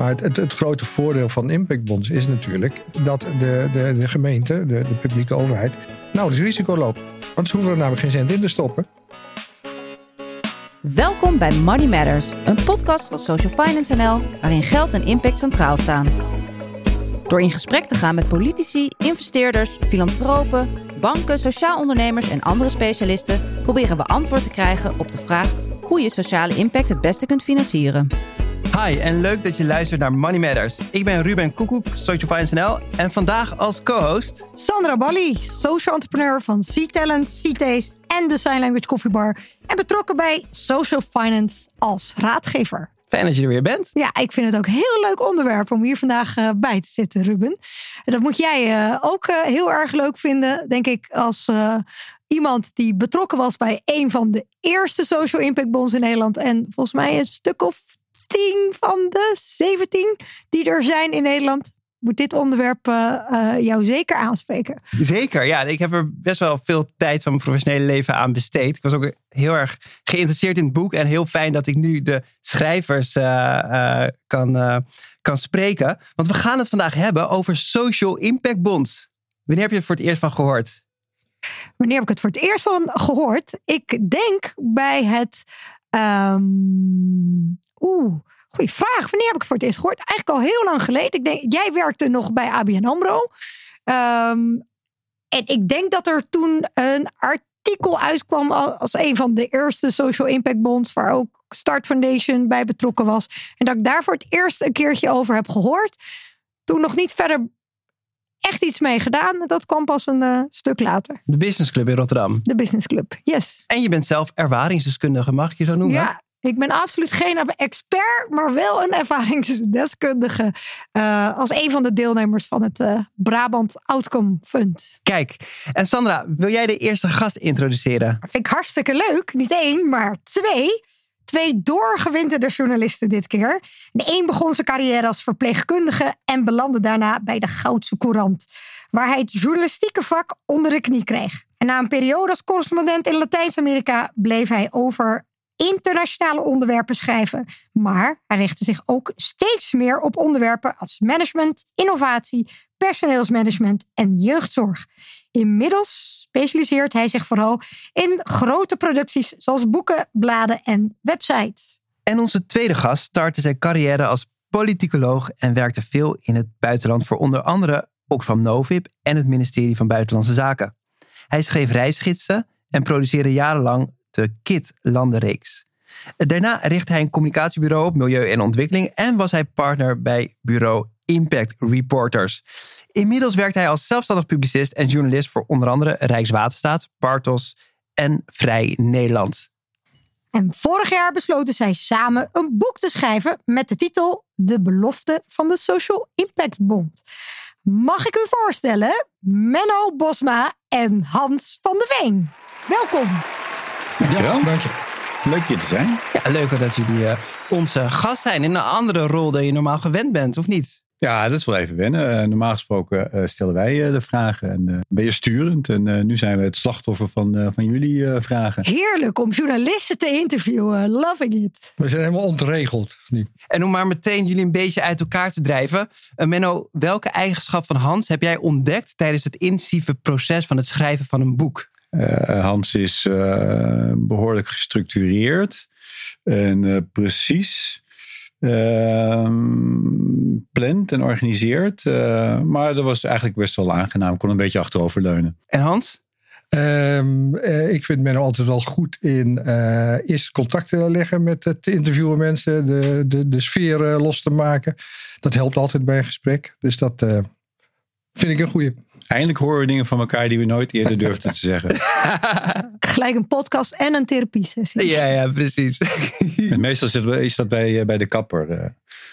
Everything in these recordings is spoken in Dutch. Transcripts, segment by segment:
Maar het, het, grote voordeel van impactbonds is natuurlijk dat de, de, de gemeente, de, de publieke overheid, nou dus risico loopt. Want ze hoeven er namelijk geen cent in te stoppen. Welkom bij Money Matters, een podcast van Social Finance NL, waarin geld en impact centraal staan. Door in gesprek te gaan met politici, investeerders, filantropen, banken, sociaal ondernemers en andere specialisten, proberen we antwoord te krijgen op de vraag hoe je sociale impact het beste kunt financieren. Hi en leuk dat je luistert naar Money Matters. Ik ben Ruben Koekoek, Social Finance NL en vandaag als co-host... Sandra Bally, social entrepreneur van C-Talent, C-Taste en de Sign Language Coffee Bar. En betrokken bij Social Finance als raadgever. Fijn dat je er weer bent. Ja, ik vind het ook een heel leuk onderwerp om hier vandaag uh, bij te zitten, Ruben. En dat moet jij uh, ook uh, heel erg leuk vinden, denk ik, als iemand die betrokken was bij een van de eerste social impact bonds in Nederland. En volgens mij een stuk of 10 van de 17 die er zijn in Nederland. Moet dit onderwerp uh, uh, jou zeker aanspreken? Zeker, ja. Ik heb er best wel veel tijd van mijn professionele leven aan besteed. Ik was ook heel erg geïnteresseerd in het boek. En heel fijn dat ik nu de schrijvers uh, kan, kan spreken. Want we gaan het vandaag hebben over social impact bonds. Wanneer heb je het voor het eerst van gehoord? Wanneer heb ik het voor het eerst van gehoord? Ik denk bij het Um, Oeh, goede vraag. Wanneer heb ik voor het eerst gehoord? Eigenlijk al heel lang geleden. Ik denk, jij werkte nog bij ABN AMRO. Um, en ik denk dat er toen een artikel uitkwam als een van de eerste social impact bonds, waar ook Start Foundation bij betrokken was. En dat ik daar voor het eerst een keertje over heb gehoord. Toen nog niet verder echt iets mee gedaan. Dat kwam pas een uh, stuk later. De Business Club in Rotterdam. De Business Club, yes. En je bent zelf ervaringsdeskundige, mag ik je zo noemen? Ja, ik ben absoluut geen expert, maar wel een ervaringsdeskundige. Uh, als een van de deelnemers van het uh, Brabant Outcome Fund. Kijk, en Sandra, wil jij de eerste gast introduceren? Dat vind ik hartstikke leuk. Niet één, maar twee. Twee doorgewinterde journalisten dit keer. De een begon zijn carrière als verpleegkundige en belandde daarna bij de Goudse Courant, waar hij het journalistieke vak onder de knie kreeg. Na een periode als correspondent in Latijns-Amerika bleef hij over internationale onderwerpen schrijven. Maar hij richtte zich ook steeds meer op onderwerpen als management, innovatie, personeelsmanagement en jeugdzorg. Inmiddels specialiseert hij zich vooral in grote producties zoals boeken, bladen en websites. En onze tweede gast startte zijn carrière als politicoloog en werkte veel in het buitenland voor onder andere Oxfam Novib en het ministerie van Buitenlandse Zaken. Hij schreef reisgidsen en produceerde jarenlang de KIT-landenreeks. Daarna richtte hij een communicatiebureau op milieu en ontwikkeling en was hij partner bij bureau Impact Reporters. Inmiddels werkt hij als zelfstandig publicist en journalist voor onder andere Rijkswaterstaat, Partos en Vrij Nederland. En vorig jaar besloten zij samen een boek te schrijven met de titel De belofte van de Social Impact Bond. Mag ik u voorstellen, Menno Bosma en Hans van de Veen. Welkom. Dankjewel. Ja, dank je. Leuk je te zijn. Ja, leuk dat jullie uh, onze gast zijn in een andere rol dan je normaal gewend bent, of niet? Ja, dat is wel even wennen. Uh, normaal gesproken uh, stellen wij de vragen en ben je sturend. En nu zijn we het slachtoffer van, van jullie vragen. Heerlijk om journalisten te interviewen. Loving it. We zijn helemaal ontregeld nu. En om maar meteen jullie een beetje uit elkaar te drijven. Menno, welke eigenschap van Hans heb jij ontdekt tijdens het intensieve proces van het schrijven van een boek? Uh, Hans is uh, behoorlijk gestructureerd en uh, precies. Plant en organiseert. maar dat was eigenlijk best wel aangenaam. Ik kon een beetje achteroverleunen. En Hans? Um, ik vind men altijd wel goed in eerst contacten leggen met het interviewen mensen. De, de, de sfeer los te maken. Dat helpt altijd bij een gesprek. Dus dat vind ik een goede. Eindelijk horen we dingen van elkaar die we nooit eerder durfden te zeggen. Gelijk een podcast en een therapiesessie. Ja, ja, precies. En meestal is dat bij, bij de kapper. Uh,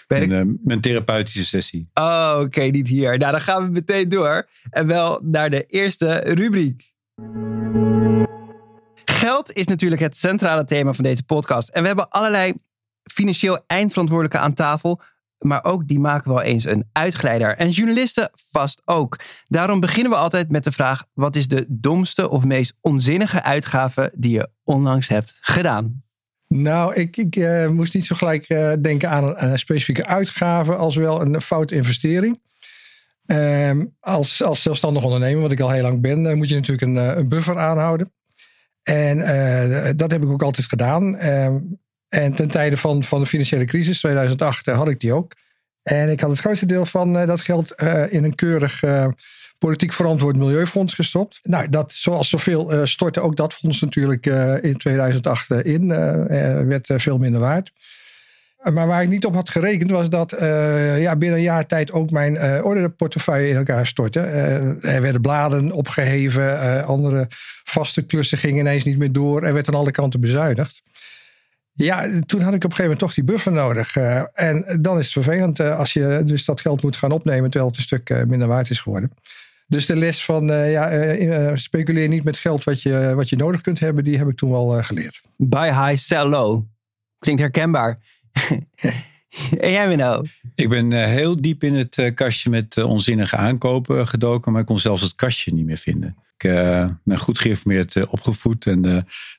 bij de... Een, een, therapeutische sessie. Oh, oké, okay, niet hier. Nou, dan gaan we meteen door. En wel naar de eerste rubriek. Geld is natuurlijk het centrale thema van deze podcast. En we hebben allerlei financieel eindverantwoordelijke aan tafel maar ook die maken wel eens een uitglijder. En journalisten vast ook. Daarom beginnen we altijd met de vraag: wat is de domste of meest onzinnige uitgave die je onlangs hebt gedaan? Nou, ik, ik uh, moest niet zo gelijk uh, denken aan een, een, specifieke uitgave als wel een fout investering. Uh, als, als zelfstandig ondernemer, wat ik al heel lang ben, moet je natuurlijk een, een buffer aanhouden. En dat heb ik ook altijd gedaan. Ehm, en ten tijde van, van de financiële crisis, 2008, had ik die ook. En ik had het grootste deel van dat geld in een keurig politiek verantwoord milieufonds gestopt. Nou, dat, zoals zoveel stortte ook dat fonds natuurlijk in 2008 uh, in. werd veel minder waard. Maar waar ik niet op had gerekend was dat ja, binnen een jaar tijd ook mijn orderportefeuille in elkaar stortte. er werden bladen opgeheven, andere vaste klussen gingen ineens niet meer door. Er werd aan alle kanten bezuinigd. Ja, toen had ik op een gegeven moment toch die buffer nodig. en dan is het vervelend als je dus dat geld moet gaan opnemen terwijl het een stuk minder waard is geworden. Dus de les van uh, ja, uh, speculeer niet met geld wat je, wat je nodig kunt hebben, die heb ik toen wel geleerd. Buy high, sell low. Klinkt herkenbaar. en jij Menno? Ik ben heel diep in het kastje met onzinnige aankopen gedoken, maar ik kon zelfs het kastje niet meer vinden. Ik ben goed geïnformeerd opgevoed en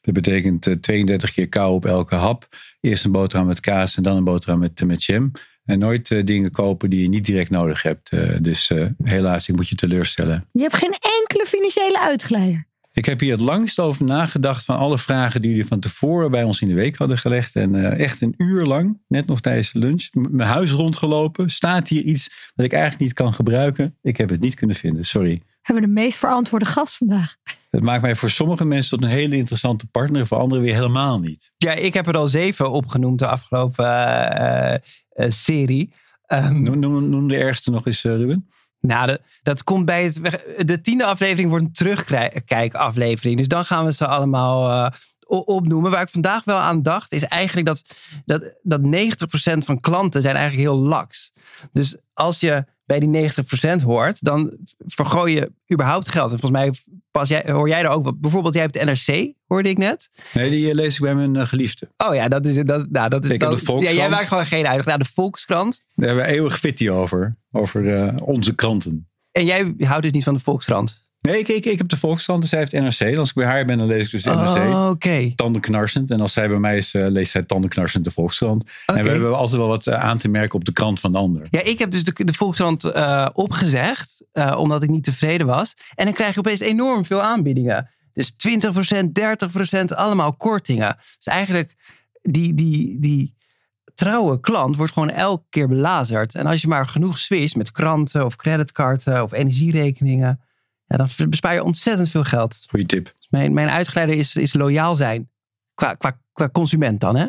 dat betekent 32 keer kou op elke hap. Eerst een boterham met kaas en dan een boterham met, met jam. En nooit dingen kopen die je niet direct nodig hebt. Dus helaas, ik moet je teleurstellen. Je hebt geen enkele financiële uitgeleider. Ik heb hier het langst over nagedacht van alle vragen die jullie van tevoren bij ons in de week hadden gelegd. En echt een uur lang, net nog tijdens de lunch, mijn huis rondgelopen. Staat hier iets wat ik eigenlijk niet kan gebruiken? Ik heb het niet kunnen vinden, sorry. Hebben de meest verantwoorde gast vandaag. Het maakt mij voor sommige mensen tot een hele interessante partner, voor anderen weer helemaal niet. Ja, ik heb er al zeven opgenoemd de afgelopen uh, uh, serie. Um, noem, noem, noem, de ergste nog eens, uh, Ruben. Nou, de, dat komt bij het. De tiende aflevering wordt een terugkijkaflevering. Dus dan gaan we ze allemaal opnoemen. Waar ik vandaag wel aan dacht, is eigenlijk dat, dat, dat 90% van klanten zijn eigenlijk heel laks. Dus als je bij die 90% hoort, dan vergooi je überhaupt geld. En volgens mij pas jij, hoor jij er ook wat. Bijvoorbeeld, jij hebt de NRC, hoorde ik net. Nee, die eh, lees ik bij mijn uh, geliefde. Oh ja, dat is dat. Nou, dat is ik dat, ja, jij maakt gewoon geen uit. Nou, de Volkskrant. Daar hebben we eeuwig fitty over. Over uh, onze kranten. En jij houdt dus niet van de Volkskrant? Nee, ik, ik, ik heb de Volkskrant, dus zij heeft NRC. Als ik bij haar ben, dan lees ik dus de NRC. Oh, oké. Tandenknarsend. En als zij bij mij is, uh, leest zij tandenknarsend de Volkskrant. Okay. En we hebben altijd wel wat uh, aan te merken op de krant van de ander. Ja, ik heb dus de, de Volkskrant uh, opgezegd, omdat ik niet tevreden was. En dan krijg je opeens enorm veel aanbiedingen. Dus 20%, 30%, allemaal kortingen. Dus eigenlijk die, die, die trouwe klant wordt gewoon elke keer belazerd. En als je maar genoeg switcht met kranten of creditcarden of energierekeningen ja, dan bespaar je ontzettend veel geld. Goeie tip. Dus mijn, mijn uitgeleider is, is loyaal zijn. Qua, qua, qua consument dan, hè?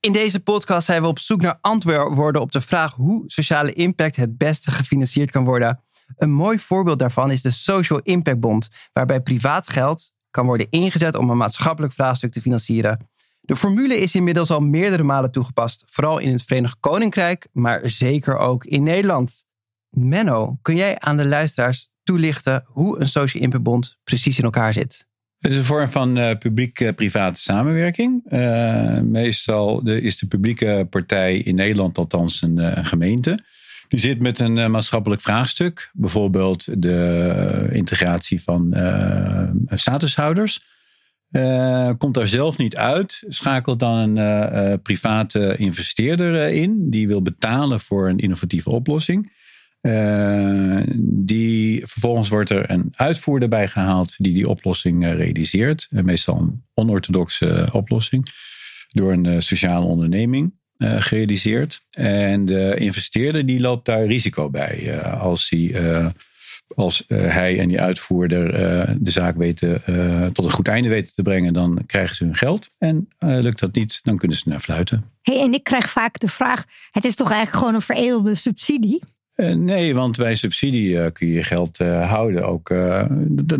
In deze podcast zijn we op zoek naar antwoorden op de vraag hoe sociale impact het beste gefinancierd kan worden. Een mooi voorbeeld daarvan is de Social Impact Bond, waarbij privaat geld kan worden ingezet om een maatschappelijk vraagstuk te financieren. De formule is inmiddels al meerdere malen toegepast, vooral in het Verenigd Koninkrijk, maar zeker ook in Nederland. Menno, kun jij aan de luisteraars toelichten hoe een social impact precies in elkaar zit? Het is een vorm van uh, publiek-private samenwerking. Uh, meestal de, is de publieke partij in Nederland althans een, uh, gemeente. Die zit met een maatschappelijk vraagstuk. Bijvoorbeeld de integratie van statushouders. komt daar zelf niet uit. Schakelt dan een private investeerder in. Die wil betalen voor een innovatieve oplossing. Uh, die, vervolgens wordt er een uitvoerder bij gehaald die die oplossing uh, realiseert. Uh, meestal een onorthodoxe oplossing. Door een sociale onderneming gerealiseerd. En de investeerder die loopt daar risico bij. als hij, als hij en die uitvoerder de zaak weten, tot een goed einde weten te brengen, dan krijgen ze hun geld. En lukt dat niet, dan kunnen ze naar fluiten. Hey, en ik krijg vaak de vraag: het is toch eigenlijk gewoon een veredelde subsidie? Uh, nee, want bij subsidie uh, kun je je geld uh, houden. Ook,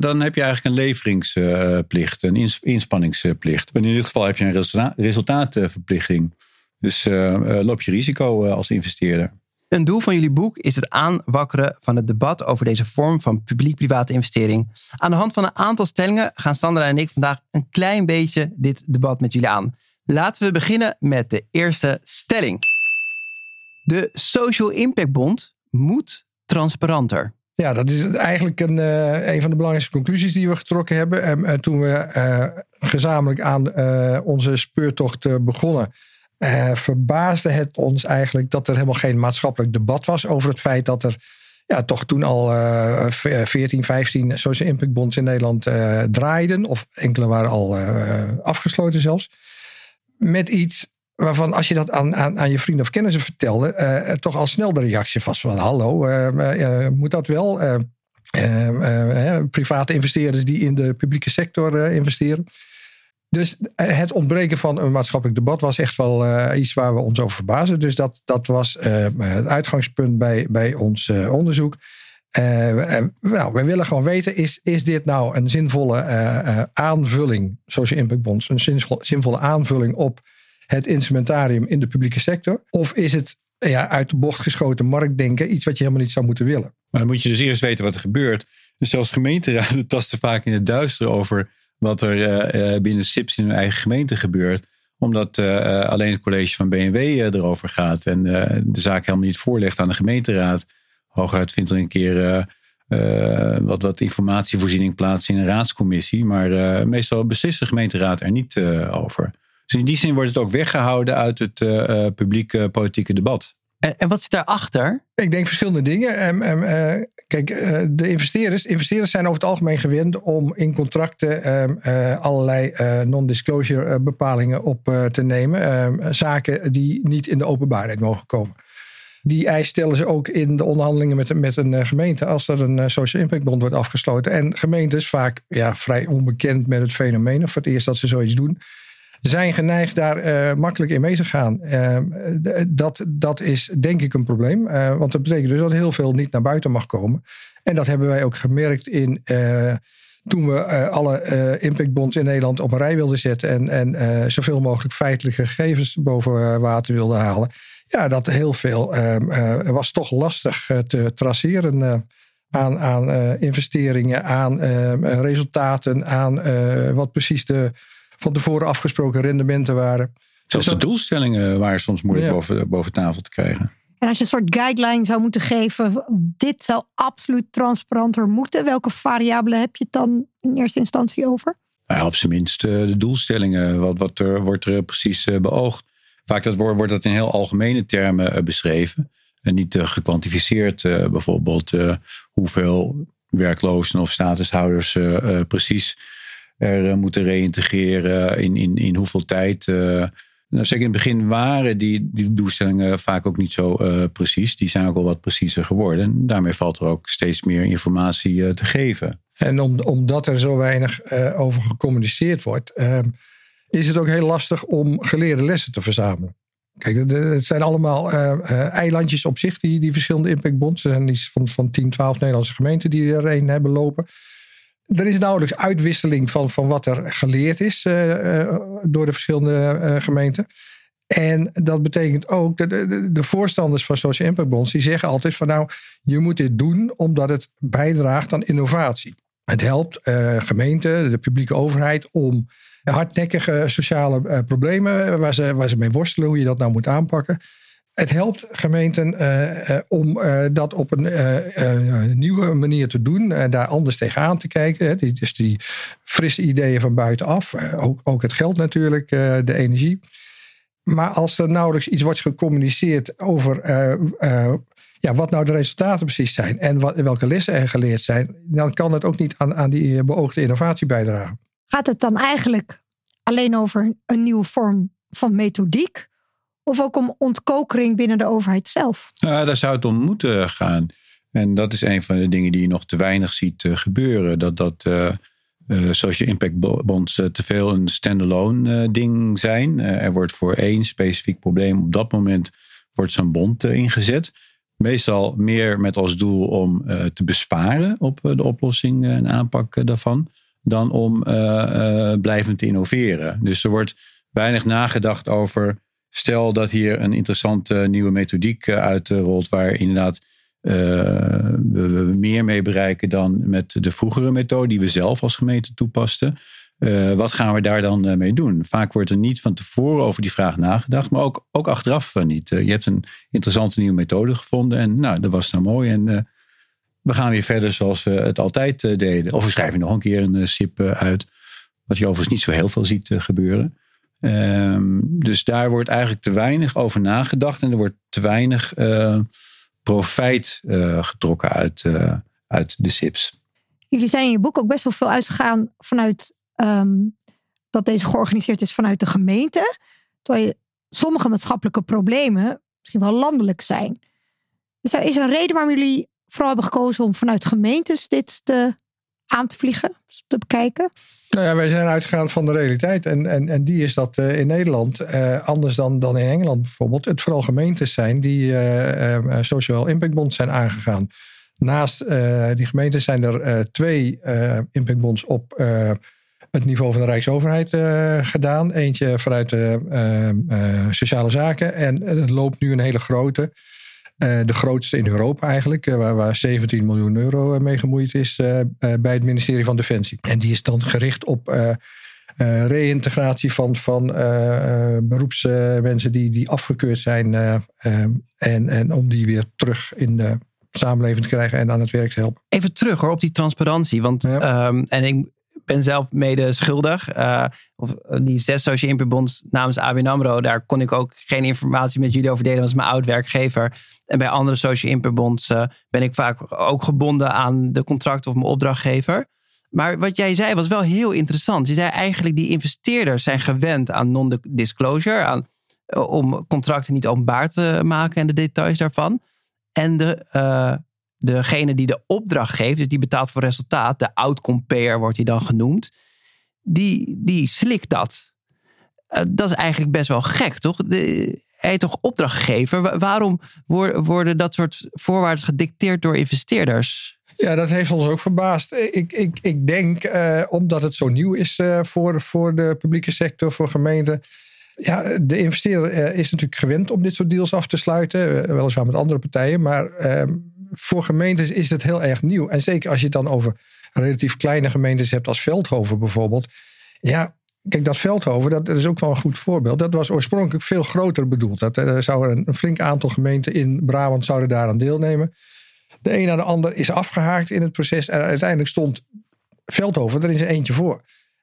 dan heb je eigenlijk een leveringsplicht, een ins inspanningsplicht. En in dit geval heb je een resulta resultaatverplichting. Dus loop je risico als investeerder. Een doel van jullie boek is het aanwakkeren van het debat over deze vorm van publiek-private investering. Aan de hand van een aantal stellingen gaan Sandra en ik vandaag een klein beetje dit debat met jullie aan. Laten we beginnen met de eerste stelling. De Social Impact Bond moet transparanter. Ja, dat is eigenlijk een, uh, een van de belangrijkste conclusies die we getrokken hebben. En, en toen we uh, gezamenlijk aan uh, onze speurtocht begonnen, verbaasde het ons eigenlijk dat er helemaal geen maatschappelijk debat was over het feit dat er ja, toch toen al 14, 15 social impact bonds in Nederland draaiden. Of enkele waren al afgesloten zelfs. Met iets waarvan als je dat aan, aan, aan je vrienden of kennissen vertelde, uh, toch al snel de reactie was van hallo, uh, moet dat wel? private investeerders die in de publieke sector investeren. Dus het ontbreken van een maatschappelijk debat was echt wel iets waar we ons over verbazen. Dus dat, dat was het uitgangspunt bij, bij ons onderzoek. nou, we willen gewoon weten, is, is dit nou een zinvolle aanvulling, social impact bonds, een zinvolle aanvulling op het instrumentarium in de publieke sector? Of is het ja, uit de bocht geschoten marktdenken iets wat je helemaal niet zou moeten willen? Maar dan moet je dus eerst weten wat er gebeurt. Dus zelfs gemeenteraden tasten vaak in het duister over wat er uh, binnen SIPS in hun eigen gemeente gebeurt omdat uh, alleen het college van BNW erover gaat en de zaak helemaal niet voorlegt aan de gemeenteraad. Hooguit vindt er een keer wat, wat informatievoorziening plaats in een raadscommissie. Maar meestal beslist de gemeenteraad er niet over. Dus in die zin wordt het ook weggehouden uit het uh, publieke politieke debat. En, en, wat zit daarachter? Ik denk verschillende dingen. Um, um, uh, kijk, uh, de investeerders, investeerders zijn over het algemeen gewend om in contracten um, allerlei non-disclosure bepalingen op te nemen. zaken die niet in de openbaarheid mogen komen. Die eis stellen ze ook in de onderhandelingen met, met een gemeente als er een social impact bond wordt afgesloten. En gemeentes, vaak ja, vrij onbekend met het fenomeen, of voor het eerst dat ze zoiets doen, zijn geneigd daar uh, makkelijk in mee te gaan. Uh, dat, dat is denk ik een probleem. Uh, want dat betekent dus dat heel veel niet naar buiten mag komen. En dat hebben wij ook gemerkt in, toen we alle impactbonds in Nederland op een rij wilden zetten. En, en zoveel mogelijk feitelijke gegevens boven water wilden halen. Ja, dat heel veel was toch lastig te traceren aan, aan investeringen, aan resultaten, aan wat precies de van tevoren afgesproken rendementen waren. Zelfs de doelstellingen waren soms moeilijk boven, boven tafel te krijgen. En als je een soort guideline zou moeten geven, dit zou absoluut transparanter moeten. Welke variabelen heb je het dan in eerste instantie over? Nou, op zijn minst eh, de doelstellingen. Wat, wat er, wordt er precies eh, beoogd? Vaak dat wordt, wordt dat in heel algemene termen eh, beschreven. En niet gekwantificeerd. bijvoorbeeld hoeveel werklozen of statushouders precies er eh, moeten reïntegreren, in, in, in hoeveel tijd. Uh, nou, zeker in het begin waren die, die doelstellingen vaak ook niet zo uh, precies. Die zijn ook al wat preciezer geworden. En daarmee valt er ook steeds meer informatie te geven. En om, omdat er zo weinig over gecommuniceerd wordt, ehm, is het ook heel lastig om geleerde lessen te verzamelen. Kijk, het zijn allemaal eilandjes op zich, die, die verschillende impactbonds. Er zijn iets van, van 10, 12 Nederlandse gemeenten die er een hebben lopen. Er is nauwelijks uitwisseling van, van wat er geleerd is uh, door de verschillende uh, gemeenten. En dat betekent ook, de, de, voorstanders van social impact bonds, die zeggen altijd van nou, je moet dit doen omdat het bijdraagt aan innovatie. Het helpt gemeenten, de publieke overheid om hardnekkige sociale problemen waar ze, waar ze mee worstelen, hoe je dat nou moet aanpakken, het helpt gemeenten uh, uh, om uh, dat op een nieuwe manier te doen. daar anders tegenaan te kijken. Hè. Die, dus die frisse ideeën van buitenaf. ook, ook het geld natuurlijk, de energie. Maar als er nauwelijks iets wordt gecommuniceerd over ja, wat nou de resultaten precies zijn. En wat, welke lessen er geleerd zijn. Dan kan het ook niet aan, aan die beoogde innovatie bijdragen. Gaat het dan eigenlijk alleen over een nieuwe vorm van methodiek? Of ook om ontkokering binnen de overheid zelf? Nou, daar zou het om moeten gaan. En dat is een van de dingen die je nog te weinig ziet uh, gebeuren. Dat, dat uh, uh, social impact bonds te veel een standalone ding zijn. er wordt voor één specifiek probleem op dat moment wordt zo'n bond ingezet. Meestal meer met als doel om te besparen op de oplossing en aanpak daarvan. Dan om blijvend te innoveren. Dus er wordt weinig nagedacht over Stel dat hier een interessante nieuwe methodiek eh, uitrolt, waar inderdaad uh, we, meer mee bereiken dan met de vroegere methode die we zelf als gemeente toepasten. Uh, wat gaan we daar dan mee doen? Vaak wordt er niet van tevoren over die vraag nagedacht, maar ook, ook achteraf niet. je hebt een interessante nieuwe methode gevonden en nou, dat was nou mooi. En we gaan weer verder zoals we het altijd deden. Of we schrijven nog een keer een SIP uit. Wat je overigens niet zo heel veel ziet gebeuren. Ehm, dus daar wordt eigenlijk te weinig over nagedacht. En er wordt te weinig profijt getrokken uit, uit de SIPs. Jullie zijn in je boek ook best wel veel uitgegaan vanuit ehm, dat deze georganiseerd is vanuit de gemeente. Terwijl sommige maatschappelijke problemen misschien wel landelijk zijn. Er, is er een reden waarom jullie vooral hebben gekozen om vanuit gemeentes dit te, aan te vliegen, te bekijken? Nou ja, wij zijn uitgegaan van de realiteit. En, en, en die is dat uh, in Nederland, uh, anders dan, dan in Engeland bijvoorbeeld, het vooral gemeentes zijn die uh, Social Impact Bond zijn aangegaan. Naast die gemeentes zijn er twee impactbonds op het niveau van de Rijksoverheid gedaan. Eentje vanuit de sociale zaken. En het loopt nu een hele grote. De grootste in Europa eigenlijk. waar, waar 17 miljoen euro mee gemoeid is bij het ministerie van Defensie. En die is dan gericht op reïntegratie van, van beroepsmensen die, die afgekeurd zijn. en, en om die weer terug in de samenleving te krijgen en aan het werk te helpen. Even terug hoor op die transparantie. Want ehm, en ik ben zelf mede schuldig. Uh, of eh, die zes impact namens ABN AMRO, daar kon ik ook geen informatie met jullie over delen. Was mijn oud-werkgever. En bij andere social impact uh, ben ik vaak ook gebonden aan de contract of mijn opdrachtgever. Maar wat jij zei was wel heel interessant. Je zei eigenlijk die investeerders zijn gewend aan non-disclosure. Aan, om contracten niet openbaar te maken en de details daarvan. En de degene die de opdracht geeft, dus die betaalt voor resultaat, de outcome wordt hij dan genoemd, die, die slikt dat. Uh, dat is eigenlijk best wel gek, toch? De, hij toch opdrachtgever. Waarom worden dat soort voorwaarden gedicteerd door investeerders? Ja, dat heeft ons ook verbaasd. Ik, ik, ik denk, uh, omdat het zo nieuw is voor, voor de publieke sector, voor gemeenten. Ja, de investeerder is natuurlijk gewend om dit soort deals af te sluiten. weliswaar met andere partijen. Maar ehm, voor gemeentes is het heel erg nieuw. En zeker als je het dan over relatief kleine gemeentes hebt als Veldhoven bijvoorbeeld. Ja, kijk, dat Veldhoven, dat, is ook wel een goed voorbeeld. Dat was oorspronkelijk veel groter bedoeld. Dat, er zou een, flink aantal gemeenten in Brabant zouden daaraan deelnemen. De een na de ander is afgehaakt in het proces. En uiteindelijk stond Veldhoven er zijn eentje voor.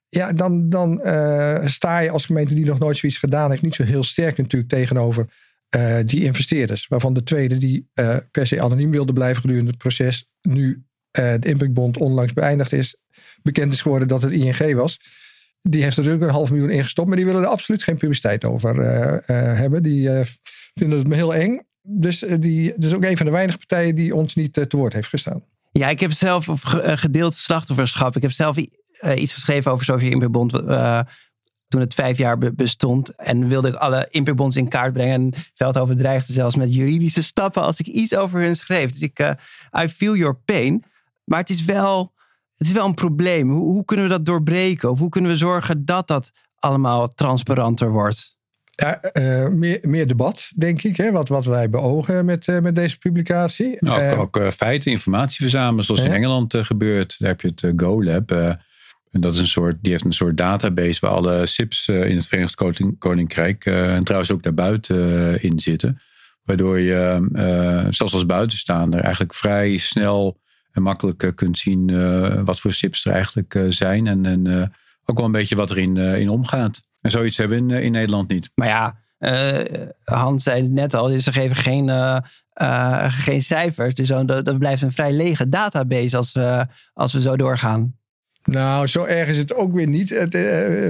Ja, dan, dan uh, sta je als gemeente die nog nooit zoiets gedaan heeft, niet zo heel sterk natuurlijk tegenover uh, die investeerders. Waarvan de tweede, die uh, per se anoniem wilde blijven gedurende het proces, nu uh, de Impactbond onlangs beëindigd is, bekend is geworden dat het ING was. Die heeft er natuurlijk een half miljoen ingestopt, maar die willen er absoluut geen publiciteit over hebben. Die vinden het me heel eng. Dus die, het is ook een van de weinige partijen die ons niet te woord heeft gestaan. Ja, ik heb zelf gedeeld slachtofferschap. Ik heb zelf iets geschreven over Sofie Impactbond toen het vijf jaar bestond. En wilde ik alle impactbonds in kaart brengen. En Veldhoven dreigde zelfs met juridische stappen als ik iets over hun schreef. Dus ik, uh, I feel your pain. Maar het is wel, het is wel een probleem. Hoe, hoe kunnen we dat doorbreken? Of hoe kunnen we zorgen dat dat allemaal transparanter wordt? Ja, uh, meer, meer debat, denk ik, hè, wat, wat wij beogen met, uh, met deze publicatie. Nou, ook, ook feiten, informatie verzamelen, zoals in Engeland gebeurt. Daar heb je het GoLab. En dat is een soort, die heeft een soort database waar alle SIPs eh, in het Verenigd Koninkrijk uh, en trouwens ook daarbuiten uh, in zitten. Waardoor je, zelfs als buitenstaander, eigenlijk vrij snel en makkelijk kunt zien wat voor SIPs er eigenlijk zijn. En, en ook wel een beetje wat erin in omgaat. En zoiets hebben we in, in Nederland niet. Maar ja, Hans zei het net al, ze geven geen, geen cijfers. Dus dat, dat blijft een vrij lege database als we, als we zo doorgaan. Nou, zo erg is het ook weer niet. Het, eh,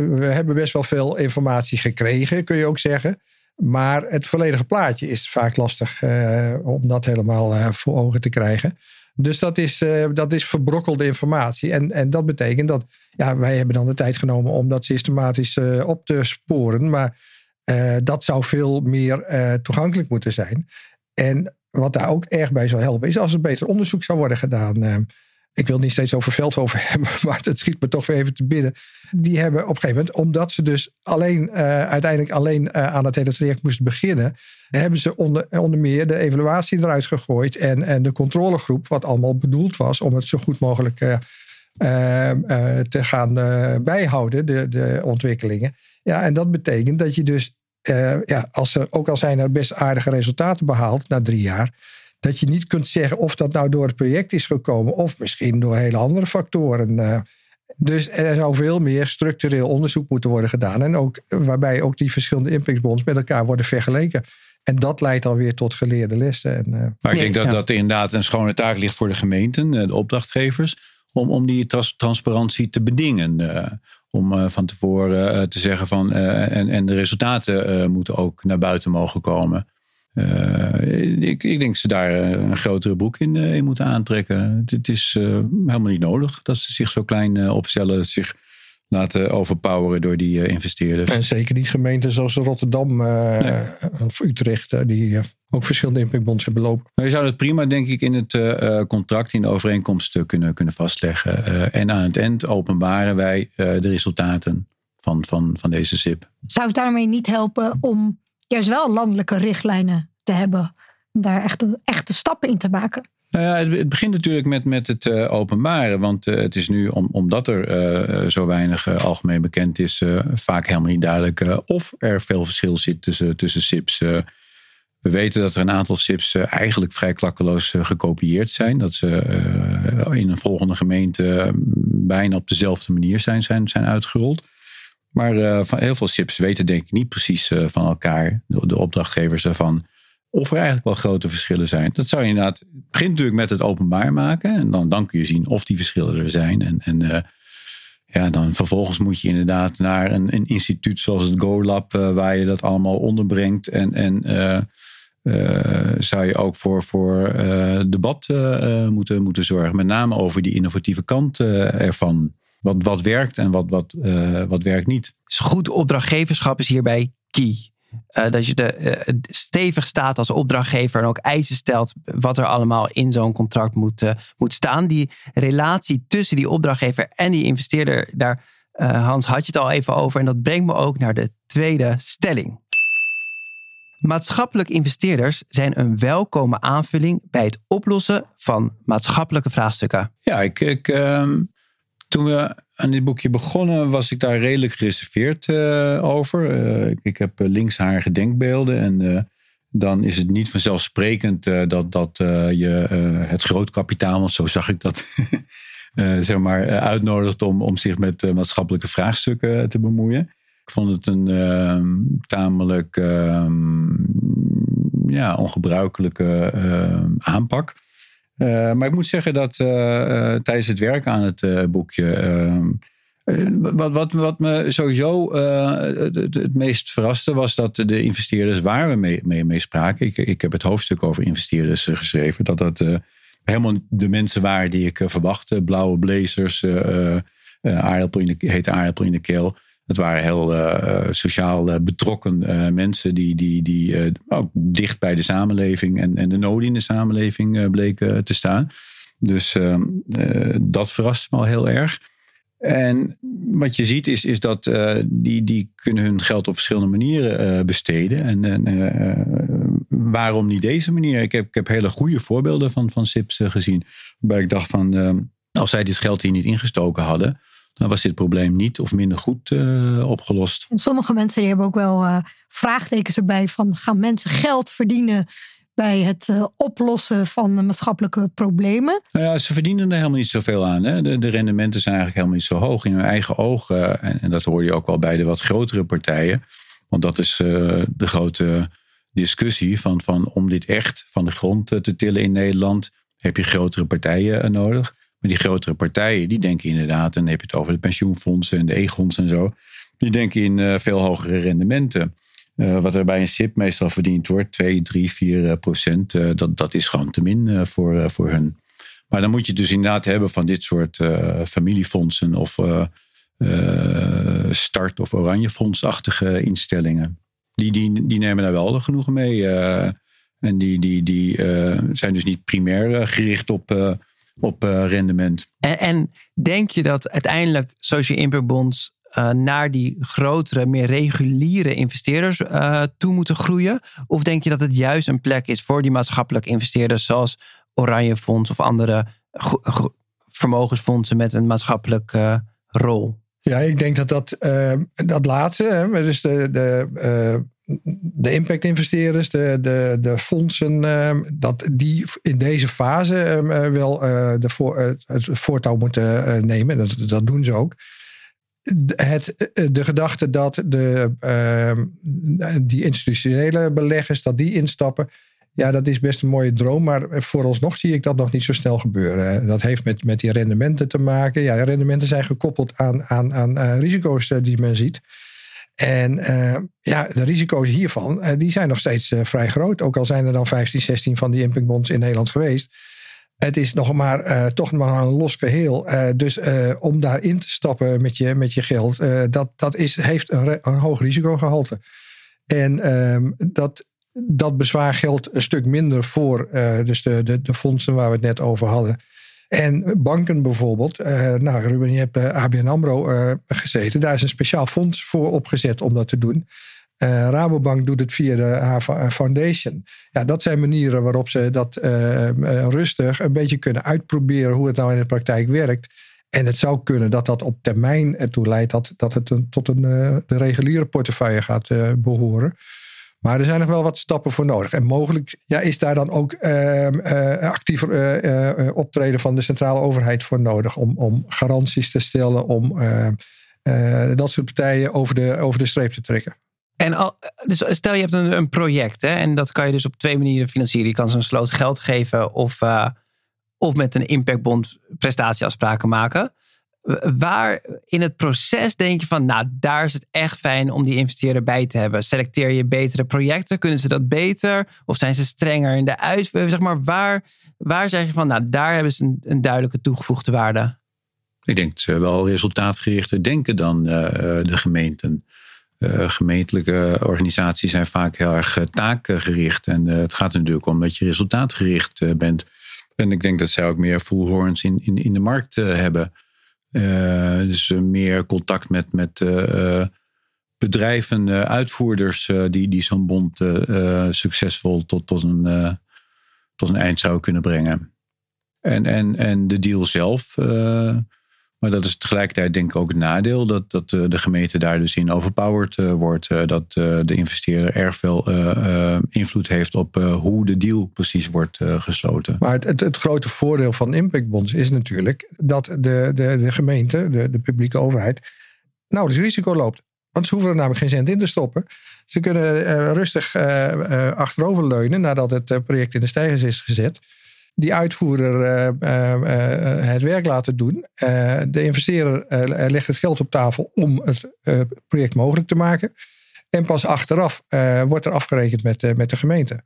we hebben best wel veel informatie gekregen, kun je ook zeggen. Maar het volledige plaatje is vaak lastig uh, om dat helemaal uh, voor ogen te krijgen. Dus dat is, dat is verbrokkelde informatie. En, en dat betekent dat ja, wij hebben dan de tijd genomen om dat systematisch op te sporen. Maar dat zou veel meer toegankelijk moeten zijn. En wat daar ook erg bij zou helpen, is als er beter onderzoek zou worden gedaan ik wil niet steeds over Veldhoven hebben, maar het schiet me toch weer even te binnen. Die hebben op een gegeven moment, omdat ze dus alleen, uh, uiteindelijk alleen uh, aan het hele traject moesten beginnen, hebben ze onder, onder meer de evaluatie eruit gegooid en, en de controlegroep, wat allemaal bedoeld was om het zo goed mogelijk uh, te gaan bijhouden, de, de ontwikkelingen. Ja, en dat betekent dat je dus, ja, als er, ook al zijn er best aardige resultaten behaald na drie jaar, dat je niet kunt zeggen of dat nou door het project is gekomen of misschien door hele andere factoren. Uh, dus er zou veel meer structureel onderzoek moeten worden gedaan. En ook waarbij ook die verschillende impactbonds met elkaar worden vergeleken. En dat leidt dan weer tot geleerde lessen. En, uh, maar ik denk dat dat inderdaad een schone taak ligt voor de gemeenten, de opdrachtgevers, om, om die trans transparantie te bedingen. Uh, om uh, van tevoren te zeggen van. en, en de resultaten moeten ook naar buiten mogen komen. Ik, ik denk dat ze daar een grotere broek in, in moeten aantrekken. Het is helemaal niet nodig dat ze zich zo klein opstellen. Zich laten overpoweren door die uh, investeerders. En zeker die gemeenten zoals Rotterdam uh, of Utrecht, die ook verschillende impactbonds hebben lopen. Maar je zou het prima, denk ik, in het contract, in de overeenkomst kunnen, kunnen vastleggen. en aan het eind openbaren wij de resultaten van, van, van deze SIP. Zou het daarmee niet helpen om juist wel landelijke richtlijnen te hebben? Om daar echt echte stappen in te maken? Nou ja, het, begint natuurlijk met, met het uh, openbaren. Want uh, het is nu, om, omdat er uh, zo weinig algemeen bekend is, vaak helemaal niet duidelijk of er veel verschil zit tussen, tussen SIPs. we weten dat er een aantal SIPs eigenlijk vrij klakkeloos gekopieerd zijn. Dat ze in een volgende gemeente bijna op dezelfde manier zijn, zijn, zijn uitgerold. Maar van heel veel SIPs weten denk ik niet precies van elkaar, de, opdrachtgevers ervan of er eigenlijk wel grote verschillen zijn. Dat zou je inderdaad. Het begint natuurlijk met het openbaar maken. En dan, dan kun je zien of die verschillen er zijn. En, en uh, ja, dan vervolgens moet je inderdaad naar een, een instituut zoals het GoLab, waar je dat allemaal onderbrengt. En, en zou je ook voor, voor debat moeten, moeten zorgen. Met name over die innovatieve kant ervan. Wat, wat werkt en wat, wat, wat werkt niet. Dus goed opdrachtgeverschap is hierbij key. Uh, dat je de, uh, stevig staat als opdrachtgever en ook eisen stelt wat er allemaal in zo'n contract moet, moet staan. Die relatie tussen die opdrachtgever en die investeerder, daar Hans had je het al even over. En dat brengt me ook naar de tweede stelling. Maatschappelijk investeerders zijn een welkome aanvulling bij het oplossen van maatschappelijke vraagstukken. Ja, ik, ik ehm, toen we aan dit boekje begonnen, was ik daar redelijk gereserveerd uh, over. Uh, ik heb uh, linksharige denkbeelden en dan is het niet vanzelfsprekend dat, dat je het grootkapitaal, want zo zag ik dat, zeg maar, uitnodigt om, om zich met maatschappelijke vraagstukken te bemoeien. Ik vond het een ehm, tamelijk ehm, ja, ongebruikelijke ehm, aanpak. Eh, maar ik moet zeggen dat uh, tijdens het werk aan het boekje. Ehm, wat, wat, wat me sowieso het, het, meest verraste was dat de investeerders waar we mee spraken. Ik, ik heb het hoofdstuk over investeerders geschreven. Dat dat helemaal de mensen waren die ik verwachtte. Blauwe blazers, aardappel in de, hete aardappel in de keel. Het waren heel uh, sociaal uh, betrokken uh, mensen die, die, die ook dicht bij de samenleving en, en de noden in de samenleving bleken te staan. Dus ehm, dat verrast me al heel erg. En wat je ziet is, is dat die, die kunnen hun geld op verschillende manieren besteden. En, en waarom niet deze manier? Ik heb, ik heb hele goede voorbeelden van, van SIPs gezien. Waarbij ik dacht van, ehm, als zij dit geld hier niet ingestoken hadden dan was dit probleem niet of minder goed uh, opgelost. En sommige mensen die hebben ook wel uh, vraagtekens erbij van gaan mensen geld verdienen bij het uh, oplossen van maatschappelijke problemen? Nou ja, ze verdienen er helemaal niet zoveel aan. Hè? De, de, rendementen zijn eigenlijk helemaal niet zo hoog in hun eigen ogen. En, en, dat hoor je ook wel bij de wat grotere partijen. Want dat is de grote discussie van, van om dit echt van de grond te tillen in Nederland heb je grotere partijen nodig. Maar die grotere partijen, die denken inderdaad, en dan heb je het over de pensioenfondsen en de egons en zo. Die denken in uh, veel hogere rendementen. Uh, wat er bij een SIP meestal verdiend wordt, 2, 3, 4 procent, uh, dat, dat is gewoon te min voor, voor hun. Maar dan moet je dus inderdaad hebben van dit soort familiefondsen of start- of oranjefondsachtige instellingen. Die, die, die nemen daar wel genoegen mee. en die, die, die zijn dus niet primair gericht op op uh, rendement. En, en, denk je dat uiteindelijk social impact bonds uh, naar die grotere, meer reguliere investeerders uh, toe moeten groeien? Of denk je dat het juist een plek is voor die maatschappelijke investeerders zoals Oranje Fonds of andere vermogensfondsen met een maatschappelijke rol? Ja, ik denk dat dat, uh, dat laatste, hè, dus de, de, uh, de impact-investeerders, de, de, de fondsen, uh, dat die in deze fase wel de voor, het voortouw moeten nemen. Dat, dat doen ze ook. Het, de gedachte dat de, ehm, die institutionele beleggers dat die instappen, ja, dat is best een mooie droom. Maar vooralsnog zie ik dat nog niet zo snel gebeuren. Dat heeft met, met die rendementen te maken. Ja, de rendementen zijn gekoppeld aan, aan, aan risico's eh, die men ziet. En uh, ja, de risico's hiervan, uh, die zijn nog steeds uh, vrij groot. Ook al zijn er dan 15, 16 van die impactbonds in Nederland geweest. Het is nog maar, toch maar een los geheel. dus om daarin te stappen met je, met je geld, dat, dat is, heeft een, een hoog risicogehalte. En ehm, dat, dat bezwaar geldt een stuk minder voor dus de, de, de fondsen waar we het net over hadden. En banken bijvoorbeeld. Uh, nou, Ruben, je hebt bij ABN AMRO uh, gezeten. Daar is een speciaal fonds voor opgezet om dat te doen. Rabobank doet het via de haar Foundation. Ja, dat zijn manieren waarop ze dat rustig een beetje kunnen uitproberen hoe het nou in de praktijk werkt. En het zou kunnen dat dat op termijn ertoe leidt dat, dat het een, tot een, de reguliere portefeuille gaat behoren. Maar er zijn nog wel wat stappen voor nodig. En mogelijk ja, is daar dan ook uh, actiever uh, optreden van de centrale overheid voor nodig. Om, om garanties te stellen, om dat soort partijen over de, over de streep te trekken. En al, dus stel je hebt een, een project hè, en dat kan je dus op twee manieren financieren. Je kan ze een sloot geld geven of, of met een impactbond prestatieafspraken maken. Waar in het proces denk je van, nou, daar is het echt fijn om die investeerder bij te hebben? Selecteer je betere projecten? Kunnen ze dat beter? Of zijn ze strenger in de uitvoering? Zeg maar, waar, waar zeg je van, nou, daar hebben ze een, duidelijke toegevoegde waarde? Ik denk wel resultaatgerichter denken dan uh, de gemeenten. Uh, gemeentelijke organisaties zijn vaak heel erg taakgericht. En het gaat natuurlijk om dat je resultaatgericht bent. En ik denk dat zij ook meer voelhorns in, in, in de markt hebben. Uh, dus eh, meer contact met, met uh, bedrijven, uitvoerders die, die zo'n bond succesvol tot, tot, een, tot een eind zou kunnen brengen. En, en, en de deal zelf maar dat is tegelijkertijd denk ik ook het nadeel dat, dat eh, de gemeente daar dus in overpowered eh, wordt. Eh, dat de investeerder erg veel invloed heeft op hoe de deal precies wordt gesloten. Maar het, het, grote voordeel van impactbonds is natuurlijk dat de, de, de gemeente, de, de publieke overheid, nauwelijks risico loopt. Want ze hoeven er namelijk geen cent in te stoppen. Ze kunnen rustig achteroverleunen nadat het project in de stijgers is gezet die uitvoerder uh, uh, het werk laten doen. de investeerder legt het geld op tafel om het project mogelijk te maken. En pas achteraf wordt er afgerekend met, met de gemeente.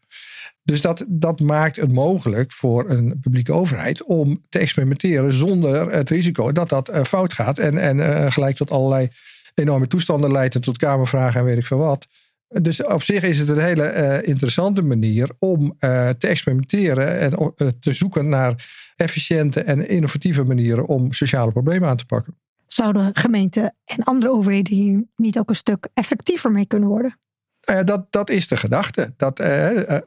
Dus dat, dat maakt het mogelijk voor een publieke overheid om te experimenteren zonder het risico dat dat fout gaat en, en gelijk tot allerlei enorme toestanden leidt en tot kamervragen en weet ik veel wat. Dus op zich is het een hele uh, interessante manier om uh, te experimenteren en uh, te zoeken naar efficiënte en innovatieve manieren om sociale problemen aan te pakken. Zouden gemeenten en andere overheden hier niet ook een stuk effectiever mee kunnen worden? dat, dat is de gedachte. Dat